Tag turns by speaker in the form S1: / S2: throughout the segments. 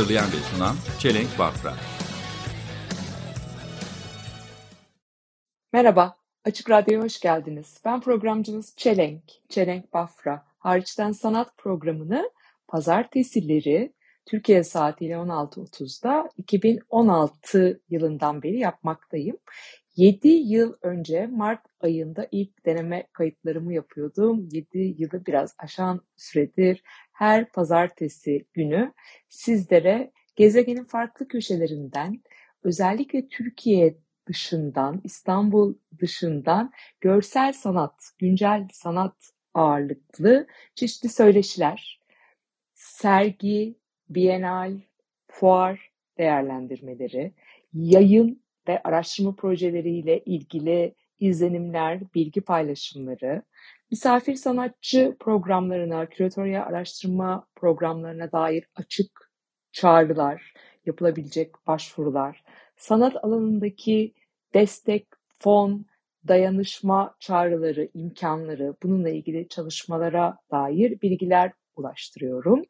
S1: Hazırlayan ve sunan Çelenk Bafra.
S2: Merhaba, Açık Radyo'ya hoş geldiniz. Ben programcınız Çelenk, Çelenk Bafra. Hariçten Sanat programını pazartesileri Türkiye saatiyle 16.30'da 2016 yılından beri yapmaktayım. 7 yıl önce Mart ayında ilk deneme kayıtlarımı yapıyordum. 7 yılı biraz aşan süredir her pazartesi günü sizlere gezegenin farklı köşelerinden özellikle Türkiye dışından, İstanbul dışından görsel sanat, güncel sanat ağırlıklı çeşitli söyleşiler, sergi, bienal, fuar değerlendirmeleri, yayın ve araştırma projeleriyle ilgili izlenimler, bilgi paylaşımları, misafir sanatçı programlarına, küratörya araştırma programlarına dair açık çağrılar, yapılabilecek başvurular, sanat alanındaki destek, fon, dayanışma çağrıları, imkanları, bununla ilgili çalışmalara dair bilgiler ulaştırıyorum.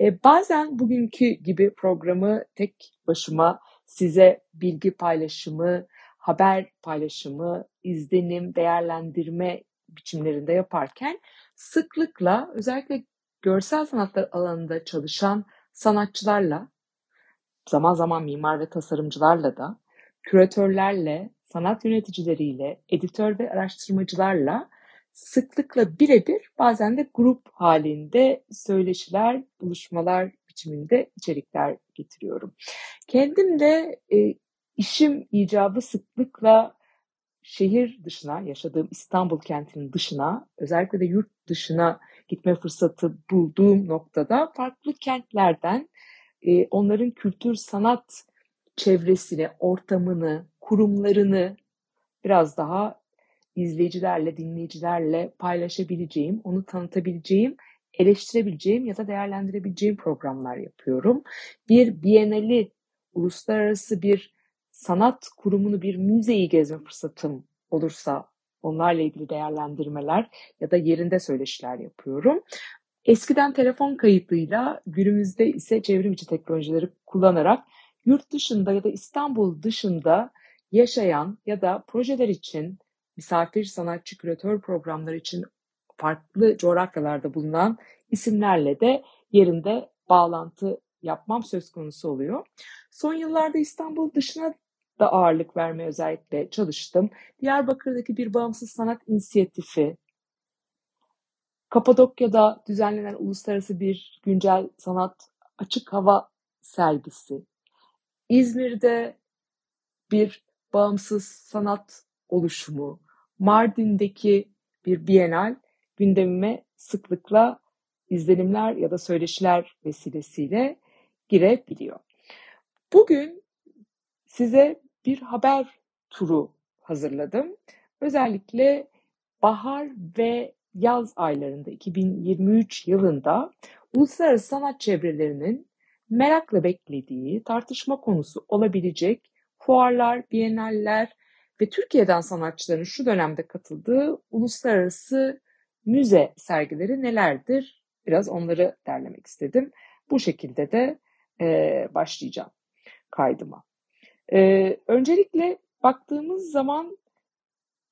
S2: E, bazen bugünkü gibi programı tek başıma size bilgi paylaşımı, haber paylaşımı, izlenim, değerlendirme biçimlerinde yaparken sıklıkla özellikle görsel sanatlar alanında çalışan sanatçılarla, zaman zaman mimar ve tasarımcılarla da, küratörlerle, sanat yöneticileriyle, editör ve araştırmacılarla sıklıkla birebir bazen de grup halinde söyleşiler, buluşmalar biçiminde içerikler getiriyorum. Kendim de e, işim icabı sıklıkla şehir dışına, yaşadığım İstanbul kentinin dışına, özellikle de yurt dışına gitme fırsatı bulduğum noktada farklı kentlerden e, onların kültür sanat çevresini, ortamını, kurumlarını biraz daha izleyicilerle, dinleyicilerle paylaşabileceğim, onu tanıtabileceğim, eleştirebileceğim ya da değerlendirebileceğim programlar yapıyorum. Bir Biennale, uluslararası bir sanat kurumunu, bir müzeyi gezme fırsatım olursa onlarla ilgili değerlendirmeler ya da yerinde söyleşiler yapıyorum. Eskiden telefon kayıtlıyla günümüzde ise çevrimiçi teknolojileri kullanarak yurt dışında ya da İstanbul dışında yaşayan ya da projeler için misafir sanatçı küratör programları için farklı coğrafyalarda bulunan isimlerle de yerinde bağlantı yapmam söz konusu oluyor. Son yıllarda İstanbul dışına da ağırlık vermeye özellikle çalıştım. Diyarbakır'daki bir bağımsız sanat inisiyatifi, Kapadokya'da düzenlenen uluslararası bir güncel sanat açık hava sergisi, İzmir'de bir bağımsız sanat oluşumu, Mardin'deki bir bienal gündemime sıklıkla izlenimler ya da söyleşiler vesilesiyle girebiliyor. Bugün size bir haber turu hazırladım. Özellikle bahar ve yaz aylarında 2023 yılında uluslararası sanat çevrelerinin merakla beklediği tartışma konusu olabilecek fuarlar, bienaller ve Türkiye'den sanatçıların şu dönemde katıldığı uluslararası müze sergileri nelerdir? Biraz onları derlemek istedim. Bu şekilde de e, başlayacağım kaydıma. E, öncelikle baktığımız zaman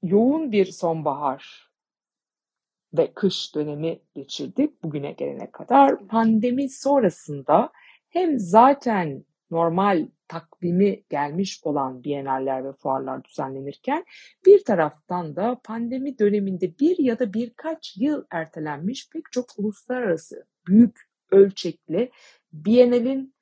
S2: yoğun bir sonbahar ve kış dönemi geçirdik bugüne gelene kadar. Pandemi sonrasında hem zaten normal takvimi gelmiş olan bienaller ve fuarlar düzenlenirken bir taraftan da pandemi döneminde bir ya da birkaç yıl ertelenmiş pek çok uluslararası büyük ölçekli bienalin,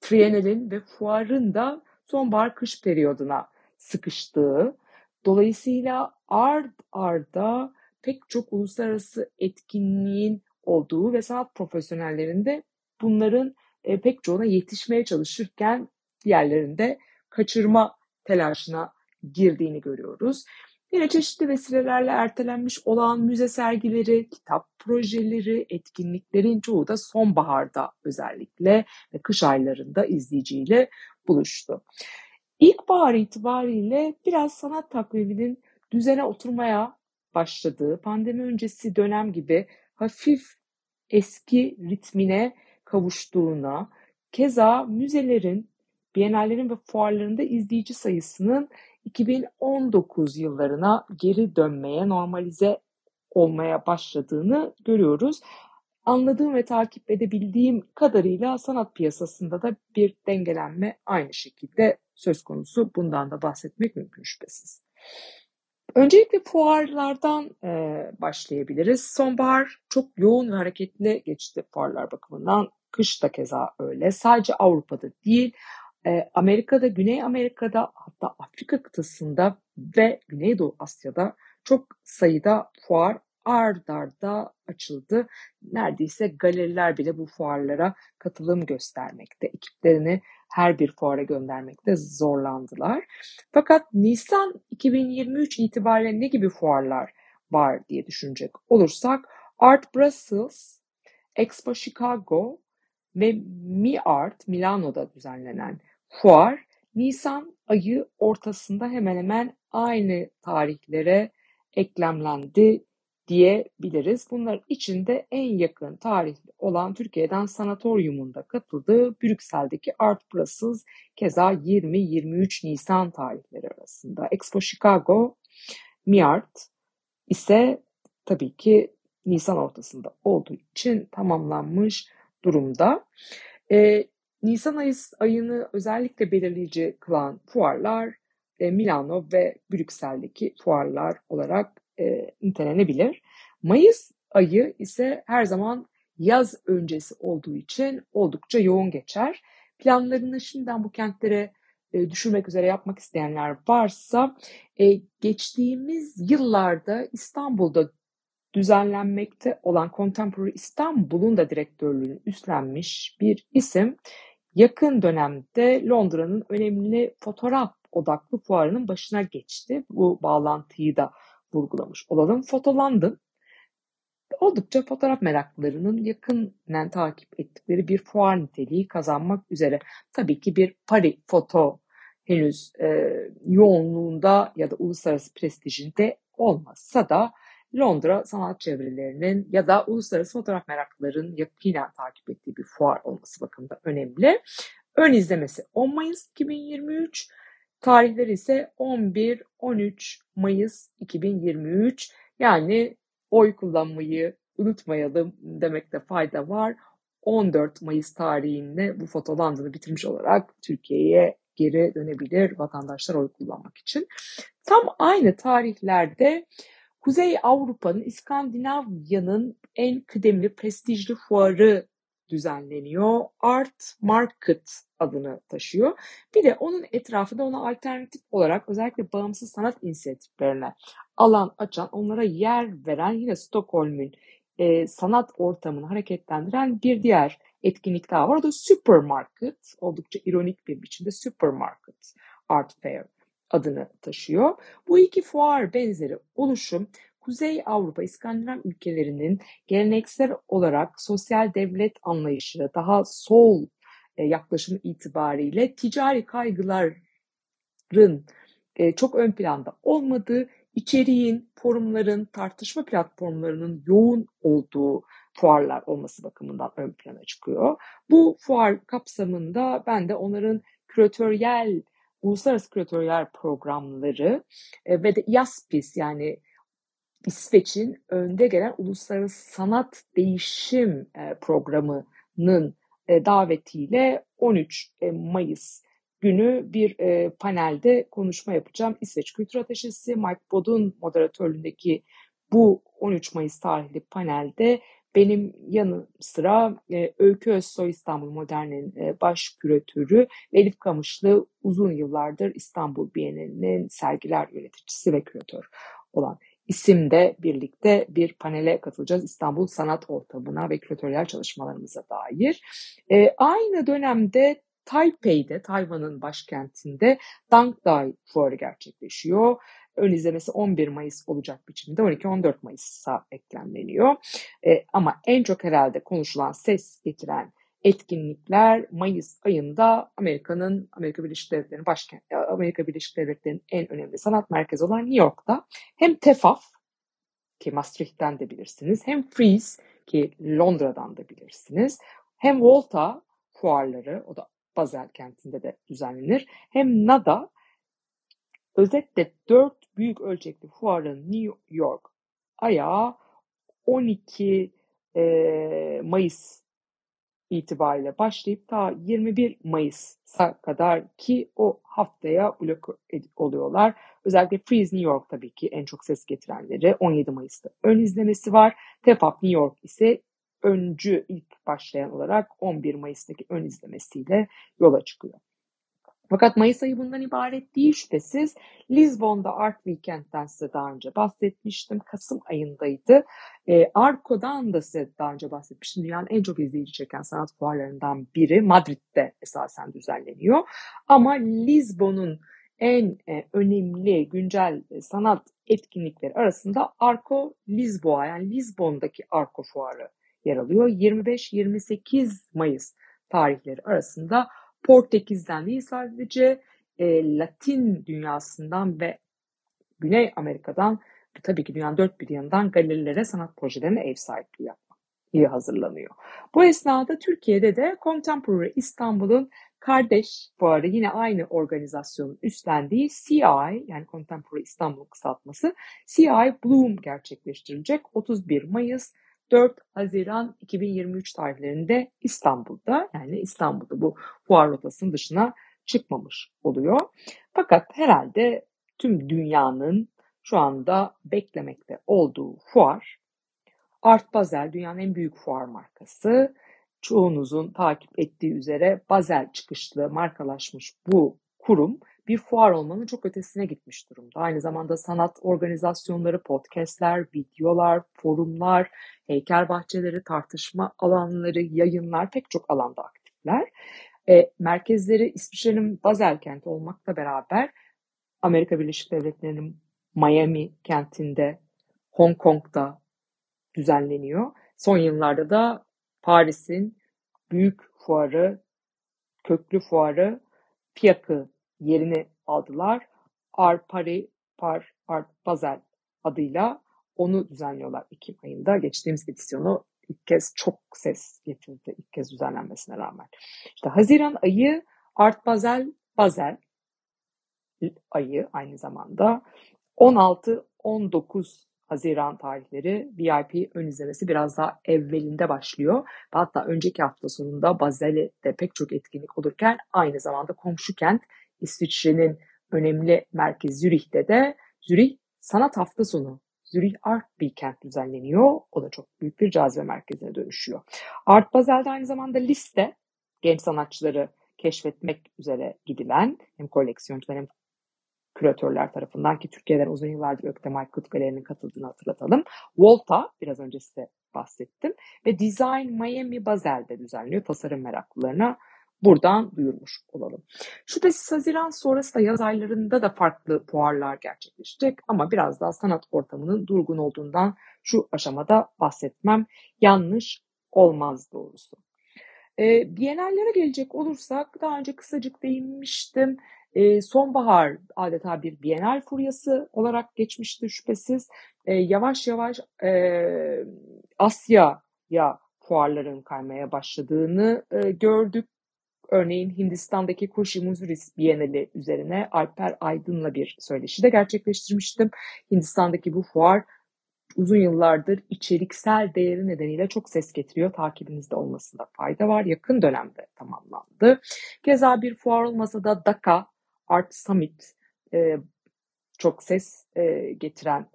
S2: trienalin ve fuarın da sonbahar kış periyoduna sıkıştığı, dolayısıyla ard arda pek çok uluslararası etkinliğin olduğu ve sanat profesyonellerinde bunların e, pek çoğuna yetişmeye çalışırken diğerlerinde kaçırma telaşına girdiğini görüyoruz. Yine çeşitli vesilelerle ertelenmiş olan müze sergileri, kitap projeleri, etkinliklerin çoğu da sonbaharda özellikle ve kış aylarında izleyiciyle buluştu. İlkbahar itibariyle biraz sanat takviminin düzene oturmaya başladığı, pandemi öncesi dönem gibi hafif eski ritmine kavuştuğuna, keza müzelerin, bienallerin ve fuarlarında izleyici sayısının 2019 yıllarına geri dönmeye, normalize olmaya başladığını görüyoruz. Anladığım ve takip edebildiğim kadarıyla sanat piyasasında da bir dengelenme aynı şekilde söz konusu. Bundan da bahsetmek mümkün şüphesiz. Öncelikle fuarlardan e, başlayabiliriz. Sonbahar çok yoğun ve hareketli geçti fuarlar bakımından. Kış da keza öyle. Sadece Avrupa'da değil, e, Amerika'da, Güney Amerika'da hatta Afrika kıtasında ve Güneydoğu Asya'da çok sayıda fuar ard arda açıldı. Neredeyse galeriler bile bu fuarlara katılım göstermekte. Ekiplerini her bir fuara göndermekte zorlandılar. Fakat Nisan 2023 itibariyle ne gibi fuarlar var diye düşünecek olursak Art Brussels, Expo Chicago ve Mi Art Milano'da düzenlenen fuar Nisan ayı ortasında hemen hemen aynı tarihlere eklemlendi diyebiliriz. Bunlar içinde en yakın tarihli olan Türkiye'den Sanatoryum'un da katıldığı Brüksel'deki Art Brussels keza 20-23 Nisan tarihleri arasında. Expo Chicago, MiArt ise tabii ki Nisan ortasında olduğu için tamamlanmış durumda. Ee, Nisan ayı, ayını özellikle belirleyici kılan fuarlar e, Milano ve Brüksel'deki fuarlar olarak e, nitelenebilir. Mayıs ayı ise her zaman yaz öncesi olduğu için oldukça yoğun geçer. Planlarını şimdiden bu kentlere e, düşürmek üzere yapmak isteyenler varsa e, geçtiğimiz yıllarda İstanbul'da düzenlenmekte olan Contemporary İstanbul'un da direktörlüğünü üstlenmiş bir isim yakın dönemde Londra'nın önemli fotoğraf odaklı fuarının başına geçti. Bu bağlantıyı da vurgulamış olalım. Foto London oldukça fotoğraf meraklılarının yakından takip ettikleri bir fuar niteliği kazanmak üzere. Tabii ki bir Paris foto henüz e, yoğunluğunda ya da uluslararası prestijinde olmasa da Londra sanat çevrelerinin ya da uluslararası fotoğraf meraklıların yakinen takip ettiği bir fuar olması bakımında önemli. Ön izlemesi 10 Mayıs 2023, tarihleri ise 11-13 Mayıs 2023. Yani oy kullanmayı unutmayalım demekte fayda var. 14 Mayıs tarihinde bu fotolandını bitirmiş olarak Türkiye'ye geri dönebilir vatandaşlar oy kullanmak için. Tam aynı tarihlerde Kuzey Avrupa'nın, İskandinavya'nın en kıdemli, prestijli fuarı düzenleniyor. Art Market adını taşıyor. Bir de onun etrafında ona alternatif olarak özellikle bağımsız sanat inisiyatiflerine alan açan, onlara yer veren yine Stockholm'ün e, sanat ortamını hareketlendiren bir diğer etkinlik daha var. O da Supermarket. Oldukça ironik bir biçimde Supermarket Art Fair adını taşıyor. Bu iki fuar benzeri oluşum Kuzey Avrupa, İskandinav ülkelerinin geleneksel olarak sosyal devlet anlayışı, daha sol e, yaklaşım itibariyle ticari kaygıların e, çok ön planda olmadığı, içeriğin, forumların, tartışma platformlarının yoğun olduğu fuarlar olması bakımından ön plana çıkıyor. Bu fuar kapsamında ben de onların küratöryel uluslararası küratöryel programları e, ve de IASPIS yani İsveç'in önde gelen uluslararası sanat değişim e, programının e, davetiyle 13 e, Mayıs günü bir panelde konuşma yapacağım. İsveç Kültür Ateşesi Mike Bod'un moderatörlüğündeki bu 13 Mayıs tarihli panelde benim yanı sıra e, Öykü Özsoy İstanbul Modern'in e, baş küratörü Elif Kamışlı uzun yıllardır İstanbul Bienalinin sergiler yöneticisi ve küratör olan isimde birlikte bir panele katılacağız İstanbul Sanat Ortamı'na ve küratöryel çalışmalarımıza dair. E, aynı dönemde Taipei'de, Tayvan'ın başkentinde Dangdai Fuarı gerçekleşiyor. Ön izlemesi 11 Mayıs olacak biçimde 12-14 Mayıs'a eklemleniyor. E, ama en çok herhalde konuşulan ses getiren etkinlikler Mayıs ayında Amerika'nın Amerika Birleşik Devletleri'nin başkent Amerika Birleşik Devletleri'nin en önemli sanat merkezi olan New York'ta hem TEFAF ki Maastricht'ten de bilirsiniz hem Frieze ki Londra'dan da bilirsiniz hem Volta fuarları o da Basel kentinde de düzenlenir hem NADA özetle dört büyük ölçekli fuarın New York ayağı 12 e, Mayıs itibariyle başlayıp ta 21 Mayıs'a kadar ki o haftaya blok oluyorlar. Özellikle Freeze New York tabii ki en çok ses getirenleri 17 Mayıs'ta ön izlemesi var. TEPAP New York ise öncü ilk başlayan olarak 11 Mayıs'taki ön izlemesiyle yola çıkıyor. Fakat Mayıs ayı bundan ibaret değil şüphesiz. Lisbon'da Art Weekend'den size daha önce bahsetmiştim. Kasım ayındaydı. E, Arco'dan da size daha önce bahsetmiştim. Dünyanın en çok izleyici çeken sanat fuarlarından biri Madrid'de esasen düzenleniyor. Ama Lisbon'un en e, önemli güncel e, sanat etkinlikleri arasında Arco Lisboa yani Lisbon'daki Arco Fuarı yer alıyor. 25-28 Mayıs tarihleri arasında Portekiz'den değil sadece e, Latin dünyasından ve Güney Amerika'dan tabii ki dünyanın dört bir yanından galerilere sanat projelerine ev sahipliği yapmak hazırlanıyor. Bu esnada Türkiye'de de Contemporary İstanbul'un kardeş fuarı yine aynı organizasyonun üstlendiği CI yani Contemporary İstanbul kısaltması CI Bloom gerçekleştirilecek 31 Mayıs 4 Haziran 2023 tarihlerinde İstanbul'da yani İstanbul'da bu fuar rotasının dışına çıkmamış oluyor. Fakat herhalde tüm dünyanın şu anda beklemekte olduğu fuar Art Basel dünyanın en büyük fuar markası. Çoğunuzun takip ettiği üzere Basel çıkışlı markalaşmış bu kurum bir fuar olmanın çok ötesine gitmiş durumda. Aynı zamanda sanat organizasyonları, podcastler, videolar, forumlar, heykel bahçeleri, tartışma alanları, yayınlar pek çok alanda aktifler. E, merkezleri İsviçre'nin Basel kenti olmakla beraber Amerika Birleşik Devletleri'nin Miami kentinde, Hong Kong'da düzenleniyor. Son yıllarda da Paris'in büyük fuarı, köklü fuarı FIAC'ı yerini aldılar. Art Paris, Par, Art Basel adıyla onu düzenliyorlar Ekim ayında. Geçtiğimiz edisyonu ilk kez çok ses getirdi ilk kez düzenlenmesine rağmen. İşte Haziran ayı Art Basel, Basel ayı aynı zamanda 16-19 Haziran tarihleri VIP ön izlemesi biraz daha evvelinde başlıyor. Hatta önceki hafta sonunda Basel'de pek çok etkinlik olurken aynı zamanda komşu kent İsviçre'nin önemli merkezi Zürih'te de Zürih Sanat Hafta Sonu Zürih Art Weekend düzenleniyor. O da çok büyük bir cazibe merkezine dönüşüyor. Art Basel'de aynı zamanda liste genç sanatçıları keşfetmek üzere gidilen hem koleksiyoncular hem küratörler tarafından ki Türkiye'den uzun yıllardır Öktem Aykut Galeri'nin katıldığını hatırlatalım. Volta biraz önce size bahsettim ve Design Miami Basel'de düzenliyor tasarım meraklılarına buradan duyurmuş olalım. Şüphesiz Haziran sonrası da yaz aylarında da farklı fuarlar gerçekleşecek ama biraz daha sanat ortamının durgun olduğundan şu aşamada bahsetmem yanlış olmaz doğrusu. E, Bienallere gelecek olursak daha önce kısacık değinmiştim. E, sonbahar adeta bir bienal furyası olarak geçmiştir şüphesiz. E, yavaş yavaş e, Asya'ya fuarların kaymaya başladığını e, gördük. Örneğin Hindistan'daki Koşi Muzuris Bienali üzerine Alper Aydın'la bir söyleşi de gerçekleştirmiştim. Hindistan'daki bu fuar uzun yıllardır içeriksel değeri nedeniyle çok ses getiriyor. Takibinizde olmasında fayda var. Yakın dönemde tamamlandı. Keza bir fuar olmasa da Dhaka Art Summit e, çok ses e, getiren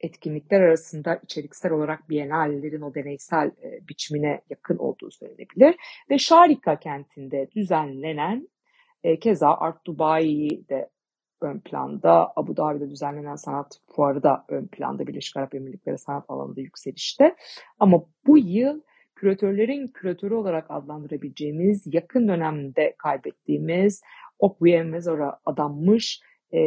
S2: etkinlikler arasında içeriksel olarak Biennale'lerin o deneysel e, biçimine yakın olduğu söylenebilir. Ve Şarika kentinde düzenlenen e, keza Art Dubai'de ön planda. Abu Dhabi'de düzenlenen sanat fuarı da ön planda. Birleşik Arap Emirlikleri sanat alanında yükselişte. Ama bu yıl küratörlerin küratörü olarak adlandırabileceğimiz, yakın dönemde kaybettiğimiz Okwiye Mezor'a adanmış e,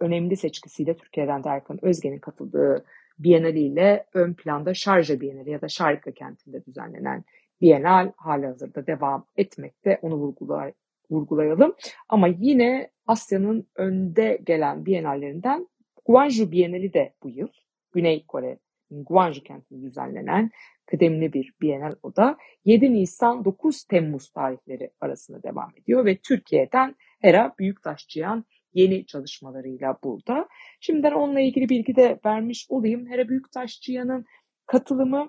S2: önemli seçkisiyle Türkiye'den de Erkan Özgen'in katıldığı Bienali ile ön planda Şarja Bienali ya da Şarkı kentinde düzenlenen Bienal hali hazırda devam etmekte. Onu vurgular, vurgulayalım. Ama yine Asya'nın önde gelen bienallerinden Guangzhou Bienali de bu yıl. Güney Kore'nin Guangzhou kentinde düzenlenen kıdemli bir bienal o da. 7 Nisan 9 Temmuz tarihleri arasında devam ediyor ve Türkiye'den Hera Büyüktaşçıyan yeni çalışmalarıyla burada. Şimdiden onunla ilgili bilgi de vermiş olayım. Hera Büyüktaşçıyan'ın katılımı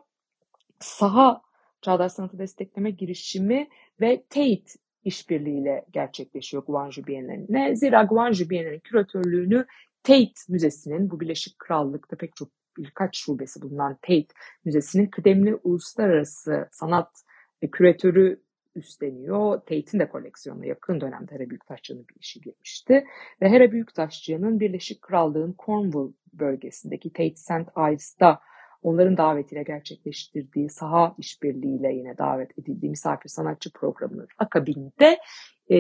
S2: saha Çağdaş Sanatı Destekleme Girişimi ve Tate işbirliğiyle gerçekleşiyor Guangzhou Bienali'ne. Zira Guangzhou Bienali'nin küratörlüğünü Tate Müzesi'nin bu Birleşik Krallık'ta pek çok birkaç şubesi bulunan Tate Müzesi'nin kıdemli uluslararası sanat küratörü üstleniyor. Tate'in de koleksiyonuna yakın dönemde Hera Büyüktaşçı'nın bir işi girmişti. Ve Hera Büyüktaşçı'nın Birleşik Krallığın Cornwall bölgesindeki Tate St. Ives'ta onların davetiyle gerçekleştirdiği saha işbirliğiyle yine davet edildiği misafir sanatçı programının akabinde e,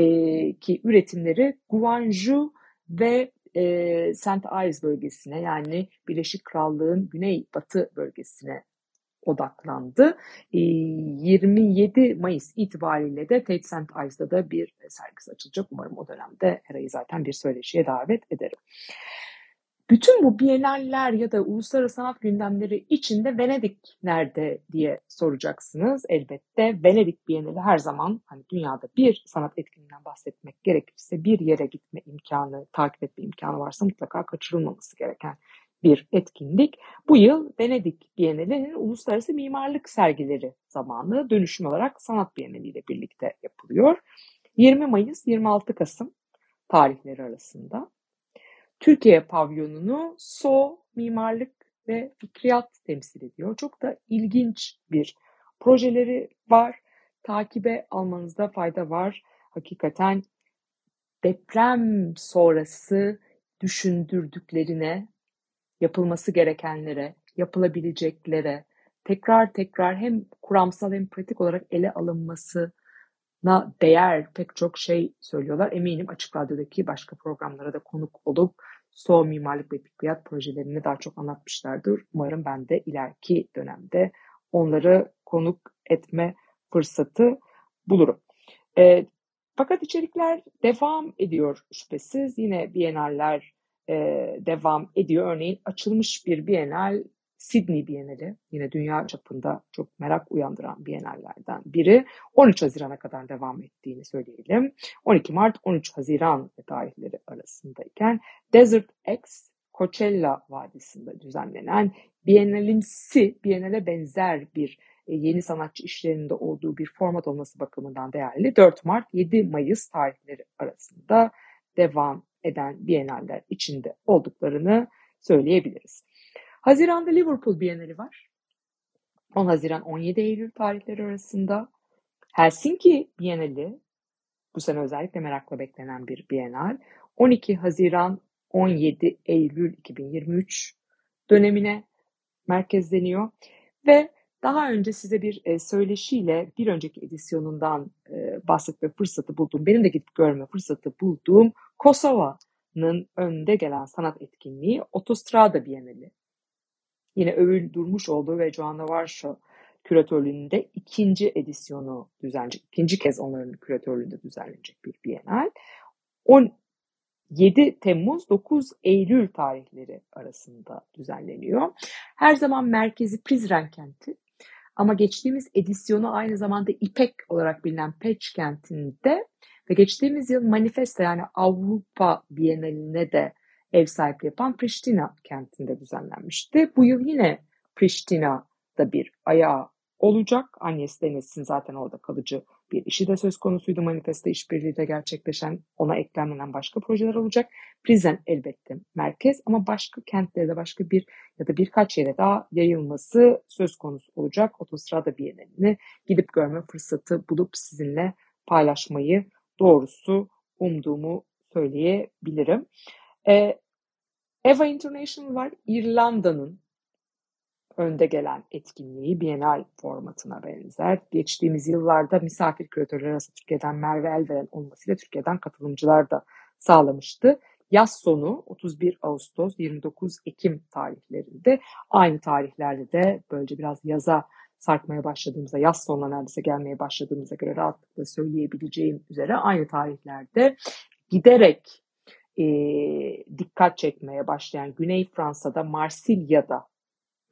S2: ki üretimleri Guangzhou ve e, St. Ives bölgesine yani Birleşik Krallığın güney-batı bölgesine odaklandı. E, 27 Mayıs itibariyle de Tate St. Ives'da da bir sergisi açılacak. Umarım o dönemde Hera'yı zaten bir söyleşiye davet ederim. Bütün bu biyenaller ya da uluslararası sanat gündemleri içinde Venedik nerede diye soracaksınız. Elbette Venedik Bienali her zaman hani dünyada bir sanat etkinliğinden bahsetmek gerekirse bir yere gitme imkanı, takip etme imkanı varsa mutlaka kaçırılmaması gereken bir etkinlik. Bu yıl Venedik Bienali'nin uluslararası mimarlık sergileri zamanı dönüşüm olarak Sanat Bienali ile birlikte yapılıyor. 20 Mayıs 26 Kasım tarihleri arasında. Türkiye pavyonunu So Mimarlık ve Fikriyat temsil ediyor. Çok da ilginç bir projeleri var. Takibe almanızda fayda var. Hakikaten deprem sonrası düşündürdüklerine, yapılması gerekenlere, yapılabileceklere tekrar tekrar hem kuramsal hem pratik olarak ele alınmasına değer pek çok şey söylüyorlar. Eminim Açık Radyo'daki başka programlara da konuk olup So Mimarlık ve Fikriyat projelerini daha çok anlatmışlardır. Umarım ben de ileriki dönemde onları konuk etme fırsatı bulurum. E, fakat içerikler devam ediyor şüphesiz. Yine Biennaller e, devam ediyor. Örneğin açılmış bir Biennale Sydney Bienali yine dünya çapında çok merak uyandıran bienallerden biri. 13 Haziran'a kadar devam ettiğini söyleyelim. 12 Mart 13 Haziran tarihleri arasındayken Desert X Coachella Vadisi'nde düzenlenen Biennalimsi, Biennale benzer bir e, yeni sanatçı işlerinde olduğu bir format olması bakımından değerli. 4 Mart 7 Mayıs tarihleri arasında devam eden Biennaller içinde olduklarını söyleyebiliriz. Haziran'da Liverpool Bienali var. 10 Haziran 17 Eylül tarihleri arasında. Helsinki Bienali bu sene özellikle merakla beklenen bir bienal. 12 Haziran 17 Eylül 2023 dönemine merkezleniyor ve daha önce size bir e, söyleşiyle bir önceki edisyonundan e, bahsetme fırsatı buldum. Benim de gidip görme fırsatı bulduğum Kosova'nın önde gelen sanat etkinliği Otostrada Bienali yine övül durmuş olduğu ve Joanna Varsho küratörlüğünde ikinci edisyonu düzenlenecek. ikinci kez onların küratörlüğünde düzenlenecek bir Bienal. 17 Temmuz 9 Eylül tarihleri arasında düzenleniyor. Her zaman merkezi Prizren kenti ama geçtiğimiz edisyonu aynı zamanda İpek olarak bilinen Peç kentinde ve geçtiğimiz yıl Manifesta yani Avrupa Bienaline de ev sahipliği yapan Pristina kentinde düzenlenmişti. Bu yıl yine Pristina'da bir ayağı olacak. Annesi Denes'in zaten orada kalıcı bir işi de söz konusuydu. Manifesto işbirliğiyle gerçekleşen ona eklemlenen başka projeler olacak. Prizen elbette merkez ama başka kentlere de başka bir ya da birkaç yere daha yayılması söz konusu olacak. Otostrada Bienalini gidip görme fırsatı bulup sizinle paylaşmayı doğrusu umduğumu söyleyebilirim. E, EVA International var. İrlanda'nın önde gelen etkinliği Bienal formatına benzer. Geçtiğimiz yıllarda misafir küratörler arasında Türkiye'den Merve Elveren olmasıyla Türkiye'den katılımcılar da sağlamıştı. Yaz sonu 31 Ağustos 29 Ekim tarihlerinde aynı tarihlerde de böylece biraz yaza sarkmaya başladığımızda yaz sonuna neredeyse gelmeye başladığımıza göre rahatlıkla söyleyebileceğim üzere aynı tarihlerde giderek e, dikkat çekmeye başlayan Güney Fransa'da Marsilya'da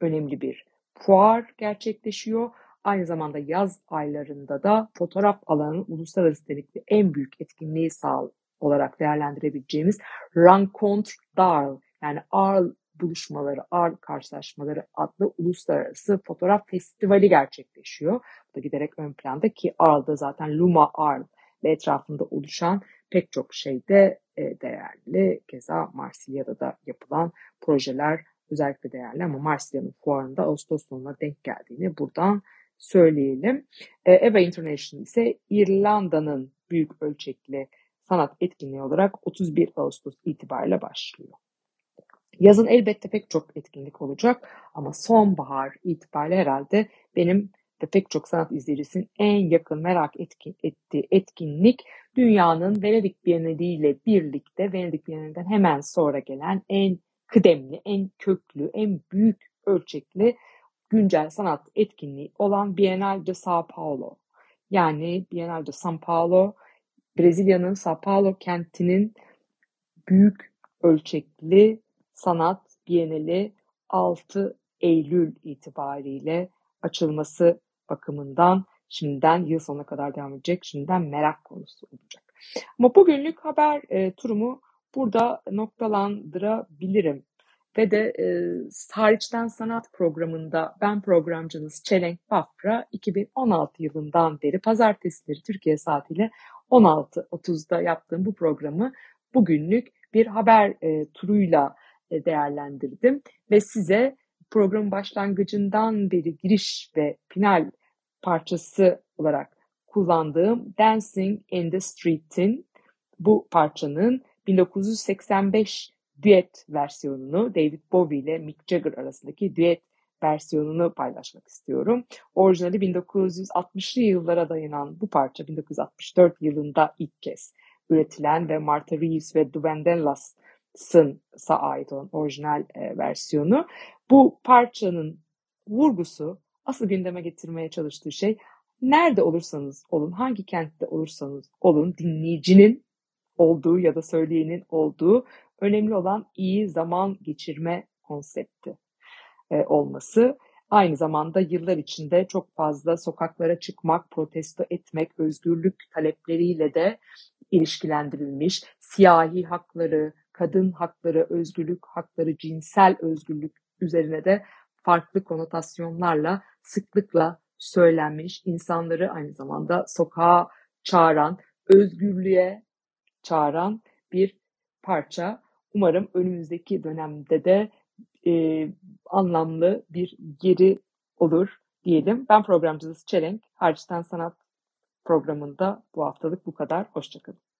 S2: önemli bir fuar gerçekleşiyor. Aynı zamanda yaz aylarında da fotoğraf alanının uluslararası nitelikli en büyük etkinliği sağ olarak değerlendirebileceğimiz Rencontre d'Arles yani Arles buluşmaları, Arles karşılaşmaları adlı uluslararası fotoğraf festivali gerçekleşiyor. Bu da giderek ön planda ki Arles'da zaten Luma Arles ve etrafında oluşan pek çok şeyde e, değerli. Keza Marsilya'da da yapılan projeler özellikle değerli ama Marsilya'nın fuarında Ağustos sonuna denk geldiğini buradan söyleyelim. E, EVA International ise İrlanda'nın büyük ölçekli sanat etkinliği olarak 31 Ağustos itibariyle başlıyor. Yazın elbette pek çok etkinlik olacak ama sonbahar itibariyle herhalde benim ve pek çok sanat izleyicisinin en yakın merak etki, ettiği etkinlik dünyanın Venedik Bienali ile birlikte Venedik Bienali'nden hemen sonra gelen en kıdemli, en köklü, en büyük ölçekli güncel sanat etkinliği olan Bienal de São Paulo. Yani Bienal de São Paulo, Brezilya'nın São Paulo kentinin büyük ölçekli sanat bienali 6 Eylül itibariyle açılması bakımından şimdiden yıl sonuna kadar devam edecek. Şimdiden merak konusu olacak. Ama bugünlük haber e, turumu burada noktalandırabilirim. Ve de e, Hariçten Sanat programında ben programcınız Çelenk Bafra 2016 yılından beri pazartesileri Türkiye saatiyle 16.30'da yaptığım bu programı bugünlük bir haber e, turuyla e, değerlendirdim. Ve size programın başlangıcından beri giriş ve final parçası olarak kullandığım Dancing in the Street'in bu parçanın 1985 düet versiyonunu David Bowie ile Mick Jagger arasındaki düet versiyonunu paylaşmak istiyorum. Orijinali 1960'lı yıllara dayanan bu parça 1964 yılında ilk kez üretilen ve Martha Reeves ve Duvan Dallas'ın ait olan orijinal e, versiyonu. Bu parçanın vurgusu asıl gündeme getirmeye çalıştığı şey nerede olursanız olun, hangi kentte olursanız olun dinleyicinin olduğu ya da söyleyenin olduğu önemli olan iyi zaman geçirme konsepti e, olması. Aynı zamanda yıllar içinde çok fazla sokaklara çıkmak, protesto etmek, özgürlük talepleriyle de ilişkilendirilmiş. Siyahi hakları, kadın hakları, özgürlük hakları, cinsel özgürlük üzerine de farklı konotasyonlarla sıklıkla söylenmiş, insanları aynı zamanda sokağa çağıran, özgürlüğe çağıran bir parça. Umarım önümüzdeki dönemde de e, anlamlı bir geri olur diyelim. Ben programcısı Çelenk. Harçtan Sanat programında bu haftalık bu kadar. Hoşçakalın.